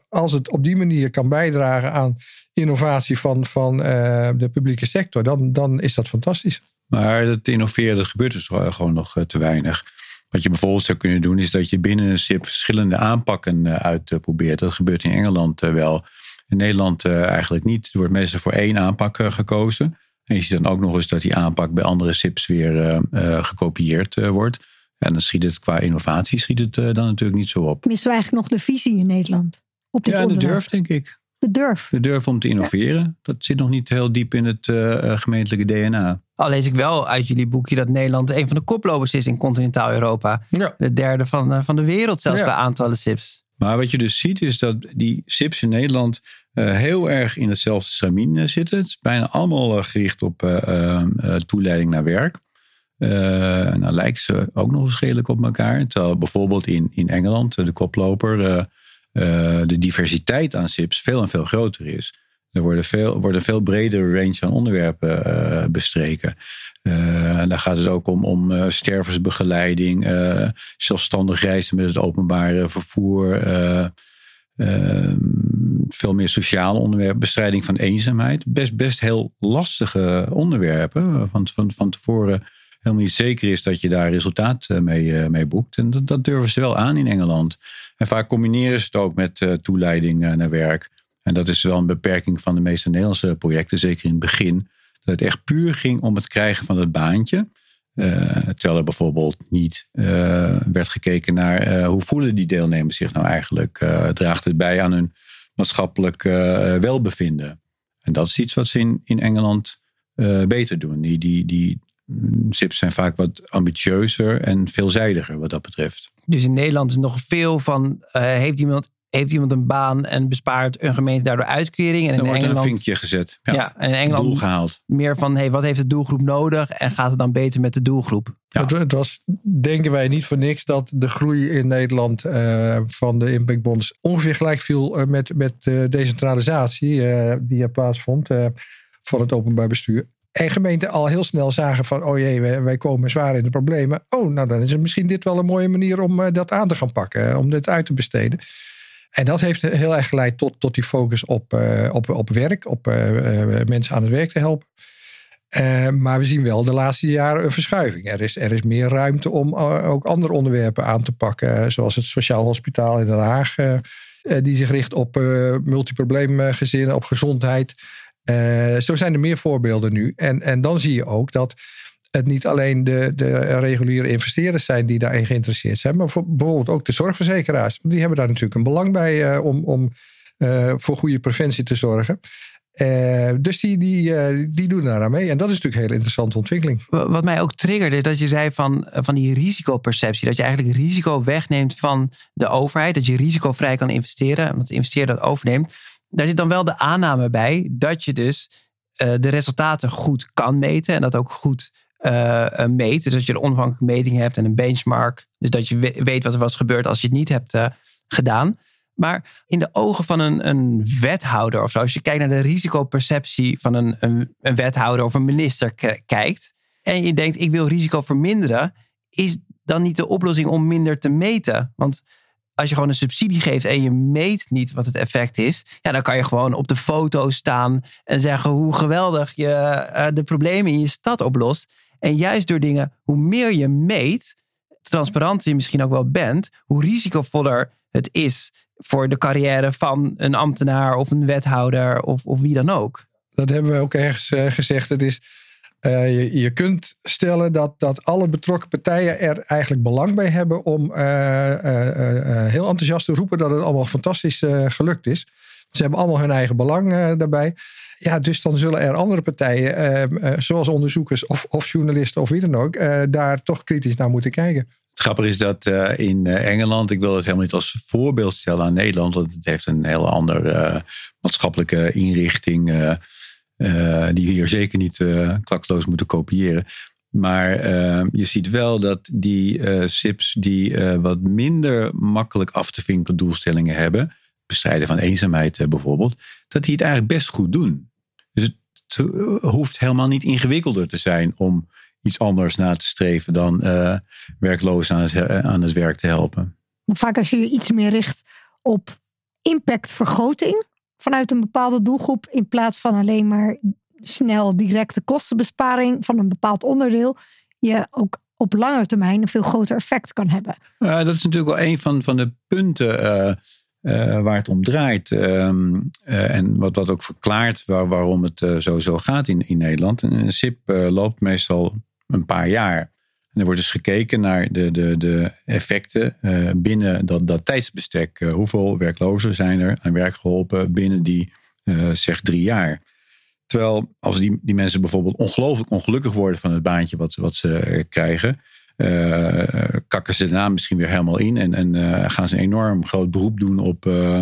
als het op die manier kan bijdragen aan innovatie van, van de publieke sector, dan, dan is dat fantastisch. Maar het innoveren dat gebeurt dus gewoon nog te weinig. Wat je bijvoorbeeld zou kunnen doen, is dat je binnen een SIP verschillende aanpakken eh, uitprobeert. Dat gebeurt in Engeland eh, wel. In Nederland eh, eigenlijk niet. Er wordt meestal voor één aanpak gekozen. En je ziet dan ook nog eens dat die aanpak bij andere SIPs weer gekopieerd wordt. En dan schiet het qua innovatie schiet het dan natuurlijk niet zo op. Missen we eigenlijk nog de visie in Nederland? Op dit ja, de durf denk ik. De durf. De durf om te innoveren. Dat zit nog niet heel diep in het gemeentelijke DNA. Al lees ik wel uit jullie boekje dat Nederland een van de koplopers is in continentaal Europa. Ja. De derde van, eh, van de wereld zelfs bij aantallen SIPs. Maar wat je dus ziet is dat die SIPs in Nederland uh, heel erg in hetzelfde stramien uh, zitten. Het is bijna allemaal gericht op toeleiding naar werk. nou lijken ze ook nog eens redelijk op elkaar. Terwijl bijvoorbeeld in, in Engeland, de koploper, de diversiteit aan SIPs veel en veel groter is. Er worden veel, wordt een veel bredere range aan onderwerpen uh, bestreken. Uh, daar gaat het ook om, om uh, stervensbegeleiding, zelfstandig reizen met het openbare vervoer, ehm, veel meer sociale onderwerpen, bestrijding van eenzaamheid. Best, best heel lastige onderwerpen. Van, van, van tevoren helemaal niet zeker is dat je daar resultaat mee, mee boekt. En dat, dat, durven ze wel aan in Engeland. En vaak combineren ze het ook met toeleiding naar werk. En dat is wel een beperking van de meeste Nederlandse projecten, zeker in het begin. Dat het echt puur ging om het krijgen van het baantje. Uh, terwijl er bijvoorbeeld niet uh, werd gekeken naar uh, hoe voelen die deelnemers zich nou eigenlijk. draagt het bij aan hun maatschappelijk welbevinden. En dat is iets wat ze in, in Engeland beter doen. Die, die, die SIPs zijn vaak wat ambitieuzer en veelzijdiger wat dat betreft. Dus in Nederland is nog veel van, heeft iemand heeft iemand een baan en bespaart een gemeente daardoor uitkering. En Dan in wordt Engeland, een vinkje gezet. Ja, ja en in Engeland doel gehaald. meer van hey, wat heeft de doelgroep nodig en gaat het dan beter met de doelgroep? Ja. Het, het, was, denken wij, niet voor niks dat de groei in Nederland uh, van de impactbonds ongeveer gelijk viel uh, met, met de decentralisatie uh, die er plaatsvond van het openbaar bestuur. En gemeenten al heel snel zagen van, oh jee, wij, wij, komen zwaar in de problemen. Oh, nou dan is het misschien dit wel een mooie manier om dat aan te gaan pakken, om dit uit te besteden. En dat heeft heel erg geleid tot, tot die focus op, uh, op, op werk, op uh, mensen aan het werk te helpen. Maar we zien wel de laatste jaren een verschuiving. Er is, er is meer ruimte om ook andere onderwerpen aan te pakken, zoals het Sociaal Hospitaal in Den Haag, die zich richt op multiprobleemgezinnen, op gezondheid. zo zijn er meer voorbeelden nu. En, en dan zie je ook dat het niet alleen de, de reguliere investeerders zijn die daarin geïnteresseerd zijn, maar voor, bijvoorbeeld ook de zorgverzekeraars. Die hebben daar natuurlijk een belang bij uh, om, om uh, voor goede preventie te zorgen. Uh, dus die, die, die doen daar aan mee. En dat is natuurlijk een hele interessante ontwikkeling. Wat mij ook triggerde, dat je zei van, van die risicoperceptie. Dat je eigenlijk risico wegneemt van de overheid. Dat je risicovrij kan investeren. Want de investeerder dat overneemt. Daar zit dan wel de aanname bij dat je dus de resultaten goed kan meten. En dat ook goed uh, meet. Dus dat je een onafhankelijke meting hebt en een benchmark. Dus dat je weet wat er was gebeurd als je het niet hebt uh, gedaan. Maar in de ogen van een, een, wethouder of zo, als je kijkt naar de risicoperceptie van een, een, een wethouder of een minister kijkt. En je denkt, ik wil risico verminderen. Is dan niet de oplossing om minder te meten? Want als je gewoon een subsidie geeft en je meet niet wat het effect is, ja, dan kan je gewoon op de foto staan en zeggen hoe geweldig je uh, de problemen in je stad oplost. En juist door dingen, hoe meer je meet, transparanter je misschien ook wel bent, hoe risicovoller het is voor de carrière van een ambtenaar of een wethouder of, of wie dan ook. Dat hebben we ook ergens uh, gezegd. Het is, uh, je, kunt stellen dat, dat alle betrokken partijen er eigenlijk belang bij hebben om uh, heel enthousiast te roepen dat het allemaal fantastisch gelukt is. Ze hebben allemaal hun eigen belang daarbij. Ja, dus dan zullen er andere partijen, ehm, eh, zoals onderzoekers of, of, journalisten of wie dan ook, eh, daar toch kritisch naar moeten kijken. Het grappige is dat uh, in Engeland, ik wil het helemaal niet als voorbeeld stellen aan Nederland, want het heeft een hele andere maatschappelijke inrichting, die we hier zeker niet klakloos moeten kopiëren. Maar ehm, je ziet wel dat die SIPs die wat minder makkelijk af te vinken doelstellingen hebben, bestrijden van eenzaamheid bijvoorbeeld, dat die het eigenlijk best goed doen. Dus het hoeft helemaal niet ingewikkelder te zijn om iets anders na te streven dan uh, werklozen aan het, eh, aan het werk te helpen. Vaak als je je iets meer richt op impactvergroting vanuit een bepaalde doelgroep, in plaats van alleen maar snel directe kostenbesparing van een bepaald onderdeel, je ook op lange termijn een veel groter effect kan hebben. Uh, dat is natuurlijk wel een van, van de punten. Uh, uh, waar het om draait. Uh, en wat, wat ook verklaart waar, waarom het uh, zo gaat in, in Nederland. Een SIP loopt meestal een paar jaar. En er wordt dus gekeken naar de, de, de effecten binnen dat, dat tijdsbestek. hoeveel werklozen zijn er aan werk geholpen binnen die zeg drie jaar. Terwijl als die, die mensen bijvoorbeeld ongelooflijk ongelukkig worden van het baantje wat, wat ze krijgen uh, kakken ze daarna misschien weer helemaal in. En, en uh, gaan ze een enorm groot beroep doen op. Uh,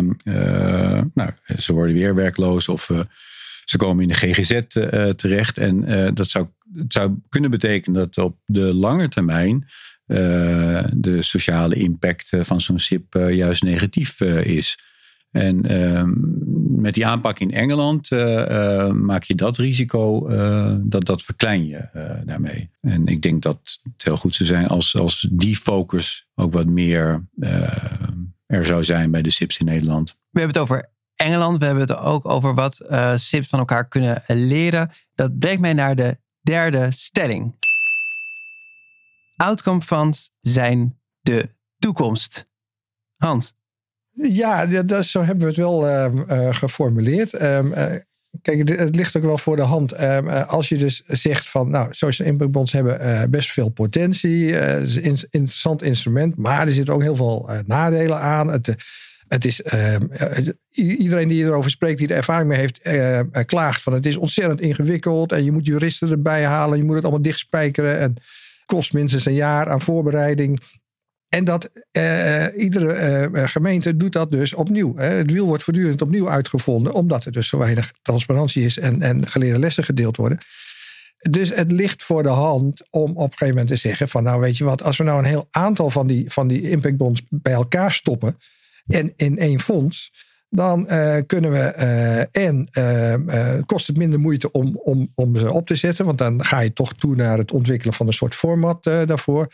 nou, ze worden weer werkloos of ze komen in de GGZ terecht. En dat zou, het zou kunnen betekenen dat op de lange termijn. de sociale impact van zo'n SIP juist negatief is. En ehm, met die aanpak in Engeland uh, uh, maak je dat risico, uh, dat, dat verklein je daarmee. En ik denk dat het heel goed zou zijn als, als die focus ook wat meer er zou zijn bij de SIPs in Nederland. We hebben het over Engeland, we hebben het ook over wat SIPs van elkaar kunnen leren. Dat brengt mij naar de derde stelling. Outcome funds zijn de toekomst. Hans. Ja, dat, zo hebben we het wel uh, geformuleerd. Um, kijk, het, ligt ook wel voor de hand. Um, als je dus zegt van, nou, social impact bonds hebben best veel potentie. Het is een interessant instrument, maar er zitten ook heel veel nadelen aan. Het, het is, iedereen die erover spreekt, die er ervaring mee heeft, klaagt van het is ontzettend ingewikkeld. En je moet juristen erbij halen, je moet het allemaal dichtspijkeren. En kost minstens een jaar aan voorbereiding. En dat uh, iedere uh, gemeente doet dat dus opnieuw. Hè. Het wiel wordt voortdurend opnieuw uitgevonden, omdat er dus zo weinig transparantie is en, en geleerde lessen gedeeld worden. Dus het ligt voor de hand om op een gegeven moment te zeggen: van nou weet je wat, als we nou een heel aantal van die, van die impactbonds bij elkaar stoppen en in één fonds, dan kunnen we en kost het minder moeite om, om, om ze op te zetten, want dan ga je toch toe naar het ontwikkelen van een soort format daarvoor.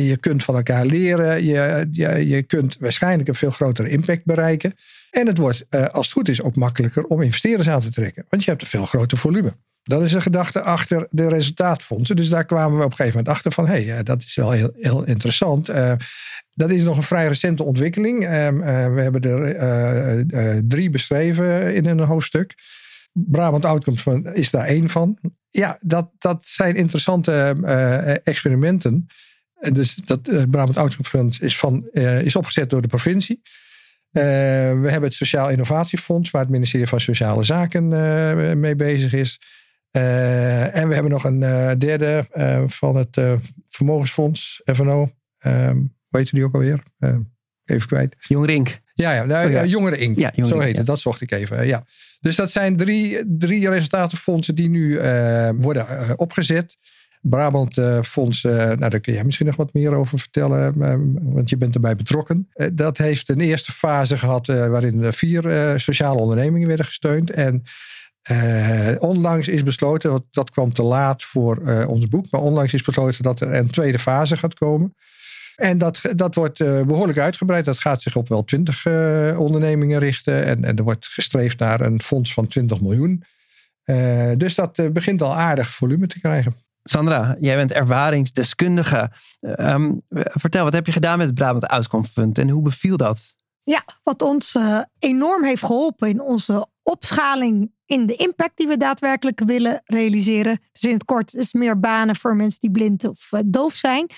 Je kunt van elkaar leren. Je, je, je kunt waarschijnlijk een veel grotere impact bereiken. En het wordt, eh, als het goed is, ook makkelijker om investeerders aan te trekken. Want je hebt een veel groter volume. Dat is de gedachte achter de resultaatfondsen. Dus daar kwamen we op een gegeven moment achter van... hé, hey, dat is wel heel, heel interessant. Uh, dat is nog een vrij recente ontwikkeling. Uh, we hebben er drie beschreven in een hoofdstuk. Brabant Outcomes is daar één van. Ja, dat, dat zijn interessante experimenten... Dus dat uh, Brabant Outcomes is, van, uh, is opgezet door de provincie. Uh, we hebben het Sociaal Innovatiefonds, waar het ministerie van Sociale Zaken mee bezig is. en we hebben nog een derde van het Vermogensfonds, FNO. Ehm, hoe heet die ook alweer? even kwijt. Jongerink. Ja, ja, nou, oh, ja. Jongeren Zo heet het, dat zocht ik even. Ja. Dus dat zijn drie, drie resultatenfondsen die nu worden opgezet. Brabant uh, Fonds, uh, nou daar kun jij misschien nog wat meer over vertellen, uh, want je bent erbij betrokken. dat heeft een eerste fase gehad waarin vier sociale ondernemingen werden gesteund. En onlangs is besloten, dat kwam te laat voor ons boek, maar onlangs is besloten dat er een tweede fase gaat komen. En dat, dat wordt behoorlijk uitgebreid. Dat gaat zich op wel twintig ondernemingen richten. En, en er wordt gestreefd naar een fonds van 20 miljoen. dus dat begint al aardig volume te krijgen. Sandra, jij bent ervaringsdeskundige. Um, vertel, wat heb je gedaan met het Brabant Outcome Fund en hoe beviel dat? Ja, wat ons uh, enorm heeft geholpen in onze opschaling in de impact die we daadwerkelijk willen realiseren. Dus in het kort is meer banen voor mensen die blind of uh, doof zijn.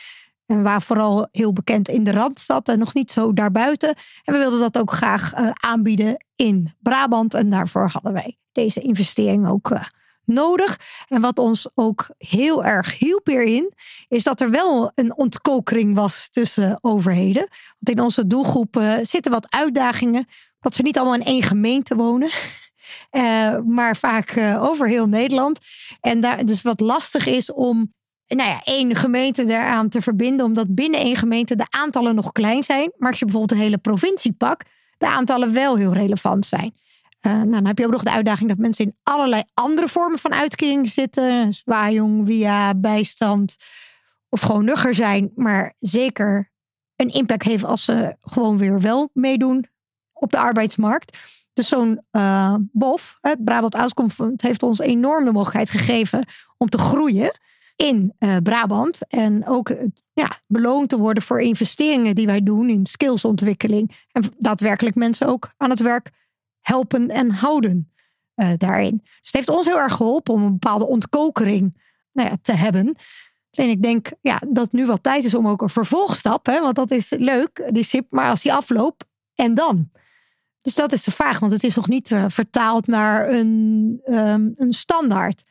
En waar vooral heel bekend in de Randstad en nog niet zo daarbuiten. En we wilden dat ook graag uh, aanbieden in Brabant. En daarvoor hadden wij deze investering ook nodig. En wat ons ook heel erg hielp hierin, is dat er wel een ontkokering was tussen overheden. Want in onze doelgroep zitten wat uitdagingen, dat ze niet allemaal in één gemeente wonen. Uh, maar vaak uh, over heel Nederland. En daar dus wat lastig is om nou ja, één gemeente daaraan te verbinden, omdat binnen één gemeente de aantallen nog klein zijn. Maar als je bijvoorbeeld een hele provincie pakt, de aantallen wel heel relevant zijn. Uh, nou, dan heb je ook nog de uitdaging dat mensen in allerlei andere vormen van uitkering zitten. Zwaajong, via, bijstand. Of gewoon nugger zijn. Maar zeker een impact heeft als ze gewoon weer wel meedoen op de arbeidsmarkt. Dus zo'n uh, BOF, het Brabant Outcome heeft ons enorm de mogelijkheid gegeven om te groeien in uh, Brabant. En ook ja, beloond te worden voor investeringen die wij doen in skillsontwikkeling. En daadwerkelijk mensen ook aan het werk helpen en houden uh, daarin. Dus het heeft ons heel erg geholpen om een bepaalde ontkokering nou ja, te hebben. Alleen ik denk ja, dat nu wel tijd is om ook een vervolgstap, hè, want dat is leuk, die SIP, maar als die afloopt, en dan? Dus dat is de vraag, want het is nog niet uh, vertaald naar een, um, een standaard.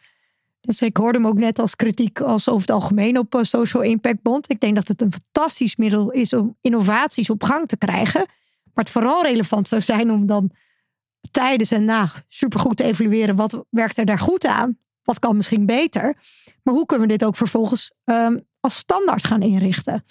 Dus ik hoorde hem ook net als kritiek als over het algemeen op uh, Social Impact Bond. Ik denk dat het een fantastisch middel is om innovaties op gang te krijgen. Maar het vooral relevant zou zijn om dan tijdens en na supergoed te evalueren. Wat werkt er daar goed aan? Wat kan misschien beter? Maar hoe kunnen we dit ook vervolgens um, als standaard gaan inrichten?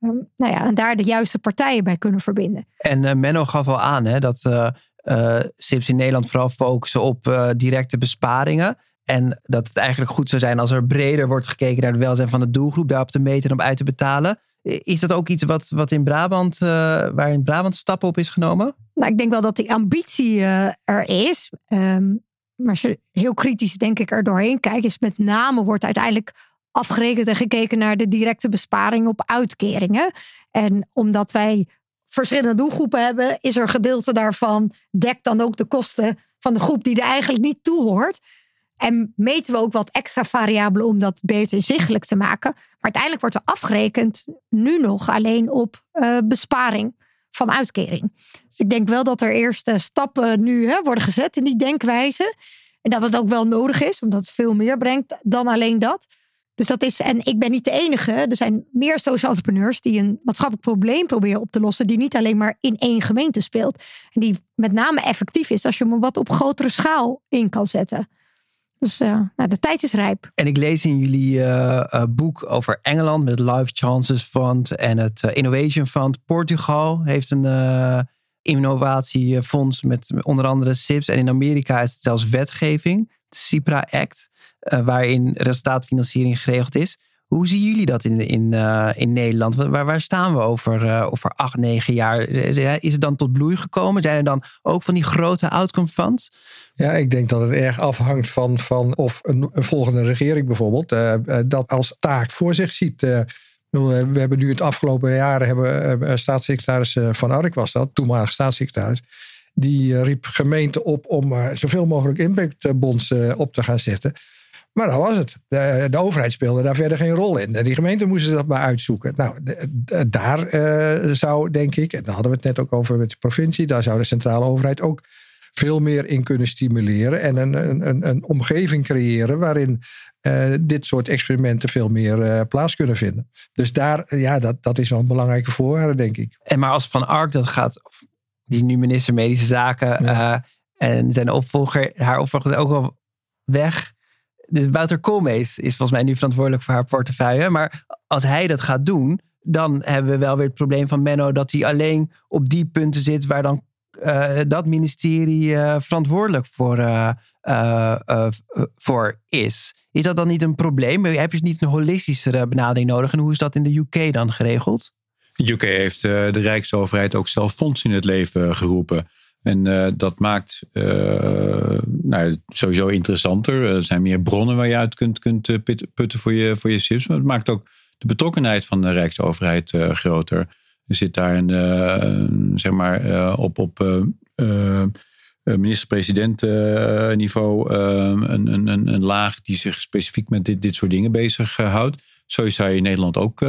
Um, nou ja, en daar de juiste partijen bij kunnen verbinden. En uh, Menno gaf al aan hè, dat uh, in Nederland vooral focussen op directe besparingen. En dat het eigenlijk goed zou zijn als er breder wordt gekeken naar het welzijn van de doelgroep, daarop te meten en op uit te betalen. Is dat ook iets wat, wat in Brabant, uh, waar in Brabant stappen op is genomen? Nou, ik denk wel dat die ambitie uh, er is. Um, maar als je heel kritisch denk ik er doorheen kijkt, is met name wordt uiteindelijk afgerekend en gekeken naar de directe besparing op uitkeringen. En omdat wij verschillende doelgroepen hebben, is er gedeelte daarvan dekt dan ook de kosten van de groep die er eigenlijk niet toe hoort. En meten we ook wat extra variabelen om dat beter zichtelijk te maken. Maar uiteindelijk wordt er afgerekend nu nog alleen op uh, besparing van uitkering. Dus ik denk wel dat er eerste stappen nu hè, worden gezet in die denkwijze. En dat het ook wel nodig is, omdat het veel meer brengt dan alleen dat. Dus dat is, en ik ben niet de enige. Er zijn meer social entrepreneurs die een maatschappelijk probleem proberen op te lossen, die niet alleen maar in één gemeente speelt. En die met name effectief is als je hem wat op grotere schaal in kan zetten. Dus uh, nou, de tijd is rijp. En ik lees in jullie uh, boek over Engeland met het Life Chances Fund en het Innovation Fund. Portugal heeft een innovatiefonds met onder andere SIPS. En in Amerika is het zelfs wetgeving, de CIPRA Act, waarin resultaatfinanciering geregeld is. Hoe zien jullie dat in, in, in Nederland? Waar, waar staan we over, over acht, negen jaar? Is het dan tot bloei gekomen? Zijn er dan ook van die grote outcome funds? Ja, ik denk dat het erg afhangt van, van of een, volgende regering bijvoorbeeld uh, dat als taak voor zich ziet. we hebben nu het afgelopen jaren hebben staatssecretaris Van Ark was dat, toenmalig staatssecretaris. Die riep gemeenten op om zoveel mogelijk impactbonds op te gaan zetten. Maar dat was het. De, de, overheid speelde daar verder geen rol in. Die gemeenten moesten dat maar uitzoeken. Nou, daar zou, denk ik, en daar hadden we het net ook over met de provincie, daar zou de centrale overheid ook veel meer in kunnen stimuleren en een, een, een omgeving creëren waarin uh, dit soort experimenten veel meer uh, plaats kunnen vinden. Dus daar, ja, dat, dat is wel een belangrijke voorwaarde, denk ik. En maar als Van Ark dat gaat, die nu minister Medische Zaken ja. en zijn opvolger, haar opvolger is ook al weg dus Wouter Koolmees is volgens mij nu verantwoordelijk voor haar portefeuille. Maar als hij dat gaat doen, dan hebben we wel weer het probleem van Menno dat hij alleen op die punten zit waar dan uh, dat ministerie uh, verantwoordelijk voor, uh, voor is. Is dat dan niet een probleem? Heb je niet een holistischere benadering nodig? En hoe is dat in de UK dan geregeld? De UK heeft de Rijksoverheid ook zelf fonds in het leven geroepen. En dat maakt nou, sowieso interessanter. Er zijn meer bronnen waar je uit kunt, kunt putten voor je, voor je SIPs. Maar het maakt ook de betrokkenheid van de Rijksoverheid groter. Zit daar een, zeg maar, op, op minister-president niveau een, een, een, een laag die zich specifiek met dit, dit soort dingen bezighoudt. Zo zou je in Nederland ook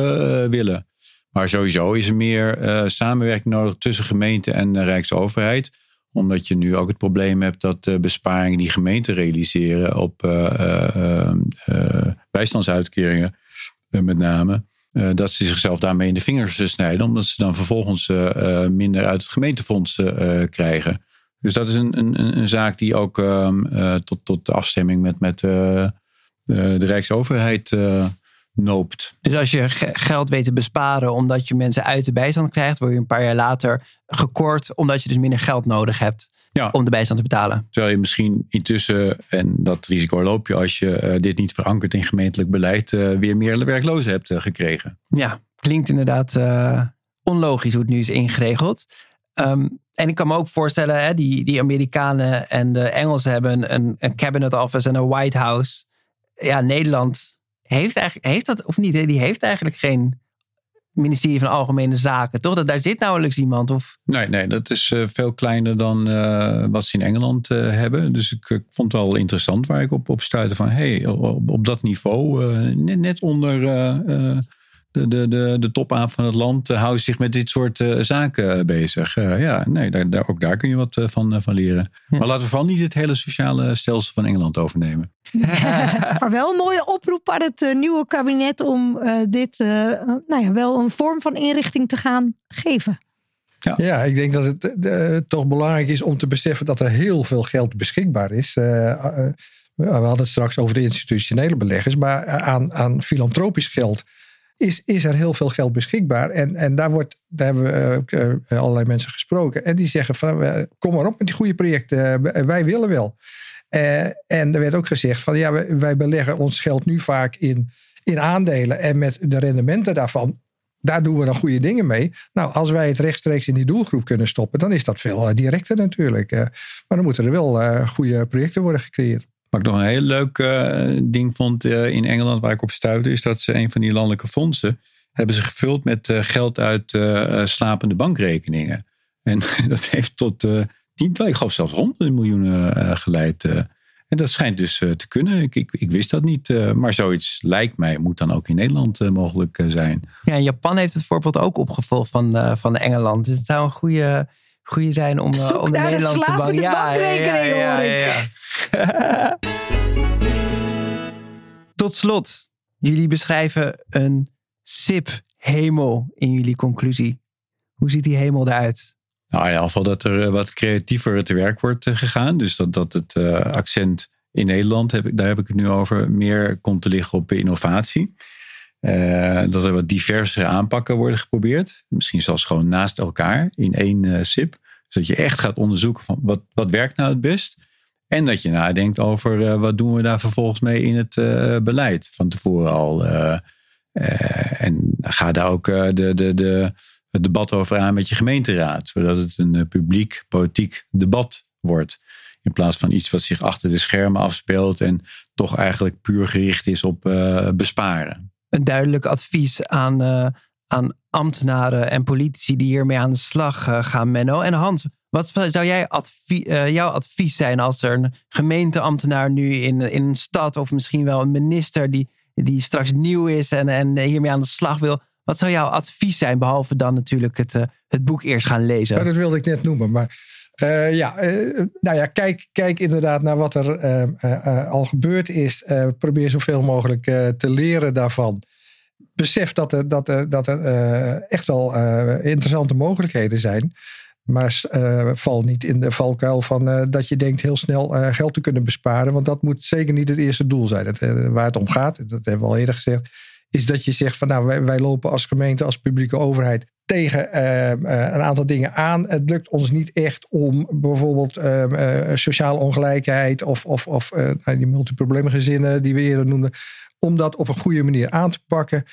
willen. Maar sowieso is er meer samenwerking nodig tussen gemeente en Rijksoverheid omdat je nu ook het probleem hebt dat besparingen die gemeenten realiseren op bijstandsuitkeringen, met name, dat ze zichzelf daarmee in de vingers snijden, omdat ze dan vervolgens minder uit het gemeentefonds krijgen. Dus dat is een, een, een zaak die ook ehm, tot, tot afstemming met, met de Rijksoverheid noopt. Dus als je geld weet te besparen omdat je mensen uit de bijstand krijgt, word je een paar jaar later gekort omdat je dus minder geld nodig hebt om de bijstand te betalen. Terwijl je misschien intussen, en dat risico loop je als je uh, dit niet verankert in gemeentelijk beleid, uh, weer meer werklozen hebt uh, gekregen. Ja, klinkt inderdaad onlogisch hoe het nu is ingeregeld. Um, en ik kan me ook voorstellen, hè, die, die Amerikanen en de Engelsen hebben een, een cabinet office en een White House. Ja, Nederland heeft, eigenlijk, heeft dat, of niet, die heeft eigenlijk geen ministerie van Algemene Zaken, toch? Dat, daar zit nauwelijks iemand, of? Nee, nee dat is uh, veel kleiner dan uh, wat ze in Engeland uh, hebben. Dus ik, ik, vond het wel interessant waar ik op, op stuitte van... hey, op, op dat niveau, net, net onder de, de, de, de topaap van het land houden zich met dit soort zaken bezig. Ja, nee, daar, daar, ook daar kun je wat van, van leren. Maar laten we vooral niet het hele sociale stelsel van Engeland overnemen. maar wel een mooie oproep aan het nieuwe kabinet om dit nou ja, wel een vorm van inrichting te gaan geven. Ja. ja, ik denk dat het toch belangrijk is om te beseffen dat er heel veel geld beschikbaar is. we hadden het straks over de institutionele beleggers, maar aan, aan filantropisch geld is, is er heel veel geld beschikbaar. En, en daar, wordt, daar hebben we uh, allerlei mensen gesproken. En die zeggen van kom maar op met die goede projecten. wij willen wel. Uh, en er werd ook gezegd van ja, wij, beleggen ons geld nu vaak in, in aandelen. En met de rendementen daarvan, daar doen we dan goede dingen mee. Nou, als wij het rechtstreeks in die doelgroep kunnen stoppen, dan is dat veel directer natuurlijk. maar dan moeten er wel goede projecten worden gecreëerd. Wat ik nog een heel leuk ding vond in Engeland, waar ik op stuitte, is dat ze een van die landelijke fondsen hebben ze gevuld met geld uit slapende bankrekeningen. En dat heeft tot tientallen, ik geloof zelfs honderden miljoenen geleid. en dat schijnt dus te kunnen. Ik, ik, ik, wist dat niet. maar zoiets lijkt mij, moet dan ook in Nederland mogelijk zijn. Ja, en Japan heeft het voorbeeld ook opgevolgd van, van Engeland. Dus het zou een goede goede zijn om, om de Nederlandse de bank. Ja, bankrekening ja, ja, ja, Tot slot, jullie beschrijven een SIP-hemel in jullie conclusie. Hoe ziet die hemel eruit? Nou, in ieder geval dat er wat creatiever te werk wordt gegaan. Dus dat, dat het uh, accent in Nederland, heb ik, daar heb ik het nu over, meer komt te liggen op innovatie. Dat er wat diverse aanpakken worden geprobeerd. Misschien zelfs gewoon naast elkaar in één uh, SIP. Zodat je echt gaat onderzoeken van wat, wat werkt nou het best. En dat je nadenkt over wat doen we daar vervolgens mee in het beleid. Van tevoren al. en ga daar ook de, de, de, het debat over aan met je gemeenteraad. Zodat het een publiek, politiek debat wordt. In plaats van iets wat zich achter de schermen afspeelt. En toch eigenlijk puur gericht is op besparen een duidelijk advies aan, uh, aan ambtenaren en politici die hiermee aan de slag gaan, Menno. En Hans, wat zou jij jouw advies zijn als er een gemeenteambtenaar nu in, in een stad of misschien wel een minister die, die straks nieuw is en, en hiermee aan de slag wil? Wat zou jouw advies zijn, behalve dan natuurlijk het, het boek eerst gaan lezen? Dat wilde ik net noemen, maar uh, ja, uh, nou ja, kijk, kijk inderdaad naar wat er al gebeurd is. probeer zoveel mogelijk te leren daarvan. Besef dat er, dat er, dat er echt wel interessante mogelijkheden zijn. Maar val niet in de valkuil van dat je denkt heel snel geld te kunnen besparen. Want dat moet zeker niet het eerste doel zijn. Waar het om gaat, dat hebben we al eerder gezegd, is dat je zegt van nou, wij, lopen als gemeente, als publieke overheid tegen ehm, eh, een aantal dingen aan. Het lukt ons niet echt om bijvoorbeeld ehm, eh, sociale ongelijkheid of, of, of uh, die multiprobleemgezinnen die we eerder noemden, om dat op een goede manier aan te pakken.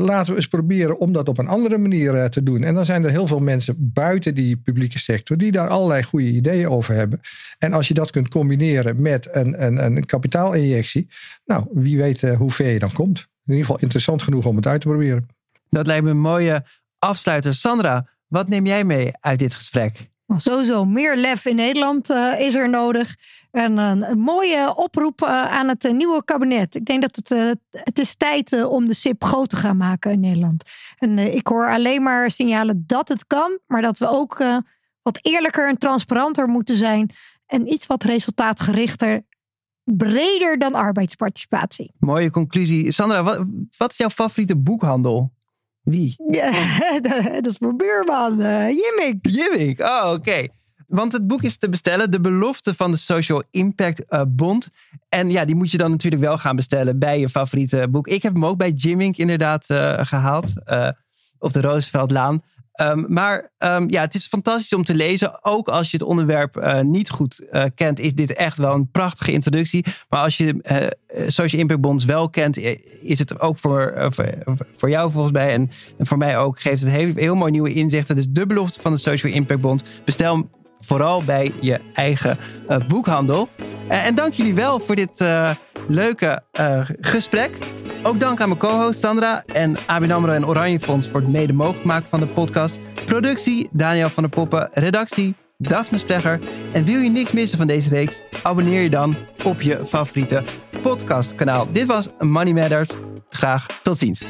laten we eens proberen om dat op een andere manier te doen. En dan zijn er heel veel mensen buiten die publieke sector die daar allerlei goede ideeën over hebben. En als je dat kunt combineren met een, een, een kapitaalinjectie, nou, wie weet hoe ver je dan komt. In ieder geval interessant genoeg om het uit te proberen. Dat lijkt me een mooie afsluiter. Sandra, wat neem jij mee uit dit gesprek? Nou, sowieso meer lef in Nederland uh, is er nodig. En een, mooie oproep uh, aan het nieuwe kabinet. Ik denk dat het, het is tijd om de SIP groot te gaan maken in Nederland. En ik hoor alleen maar signalen dat het kan, maar dat we ook wat eerlijker en transparanter moeten zijn. En iets wat resultaatgerichter, breder dan arbeidsparticipatie. Mooie conclusie. Sandra, wat, wat is jouw favoriete boekhandel? Wie? Ja, dat is mijn buurman, uh, Jimmik. Jimmik, oh oké. Want het boek is te bestellen, De Belofte van de Social Impact uh, Bond. En ja, die moet je dan natuurlijk wel gaan bestellen bij je favoriete boek. Ik heb hem ook bij Jimmink inderdaad uh, gehaald. op de Rooseveltlaan. Um, maar um, ja, het is fantastisch om te lezen. Ook als je het onderwerp uh, niet goed uh, kent, is dit echt wel een prachtige introductie. Maar als je uh, Social Impact Bonds wel kent, is het ook voor, voor jou volgens mij en, en, voor mij ook, geeft het heel, heel mooi nieuwe inzichten. Dus de belofte van de Social Impact Bond. Bestel vooral bij je eigen boekhandel. en dank jullie wel voor dit leuke gesprek. Ook dank aan mijn co-host Sandra en ABN AMRO en Oranje Fonds voor het mede mogelijk maken van de podcast. Productie Daniel van der Poppen, redactie Daphne Splegger. En wil je niks missen van deze reeks? Abonneer je dan op je favoriete podcastkanaal. Dit was Money Matters. Graag tot ziens.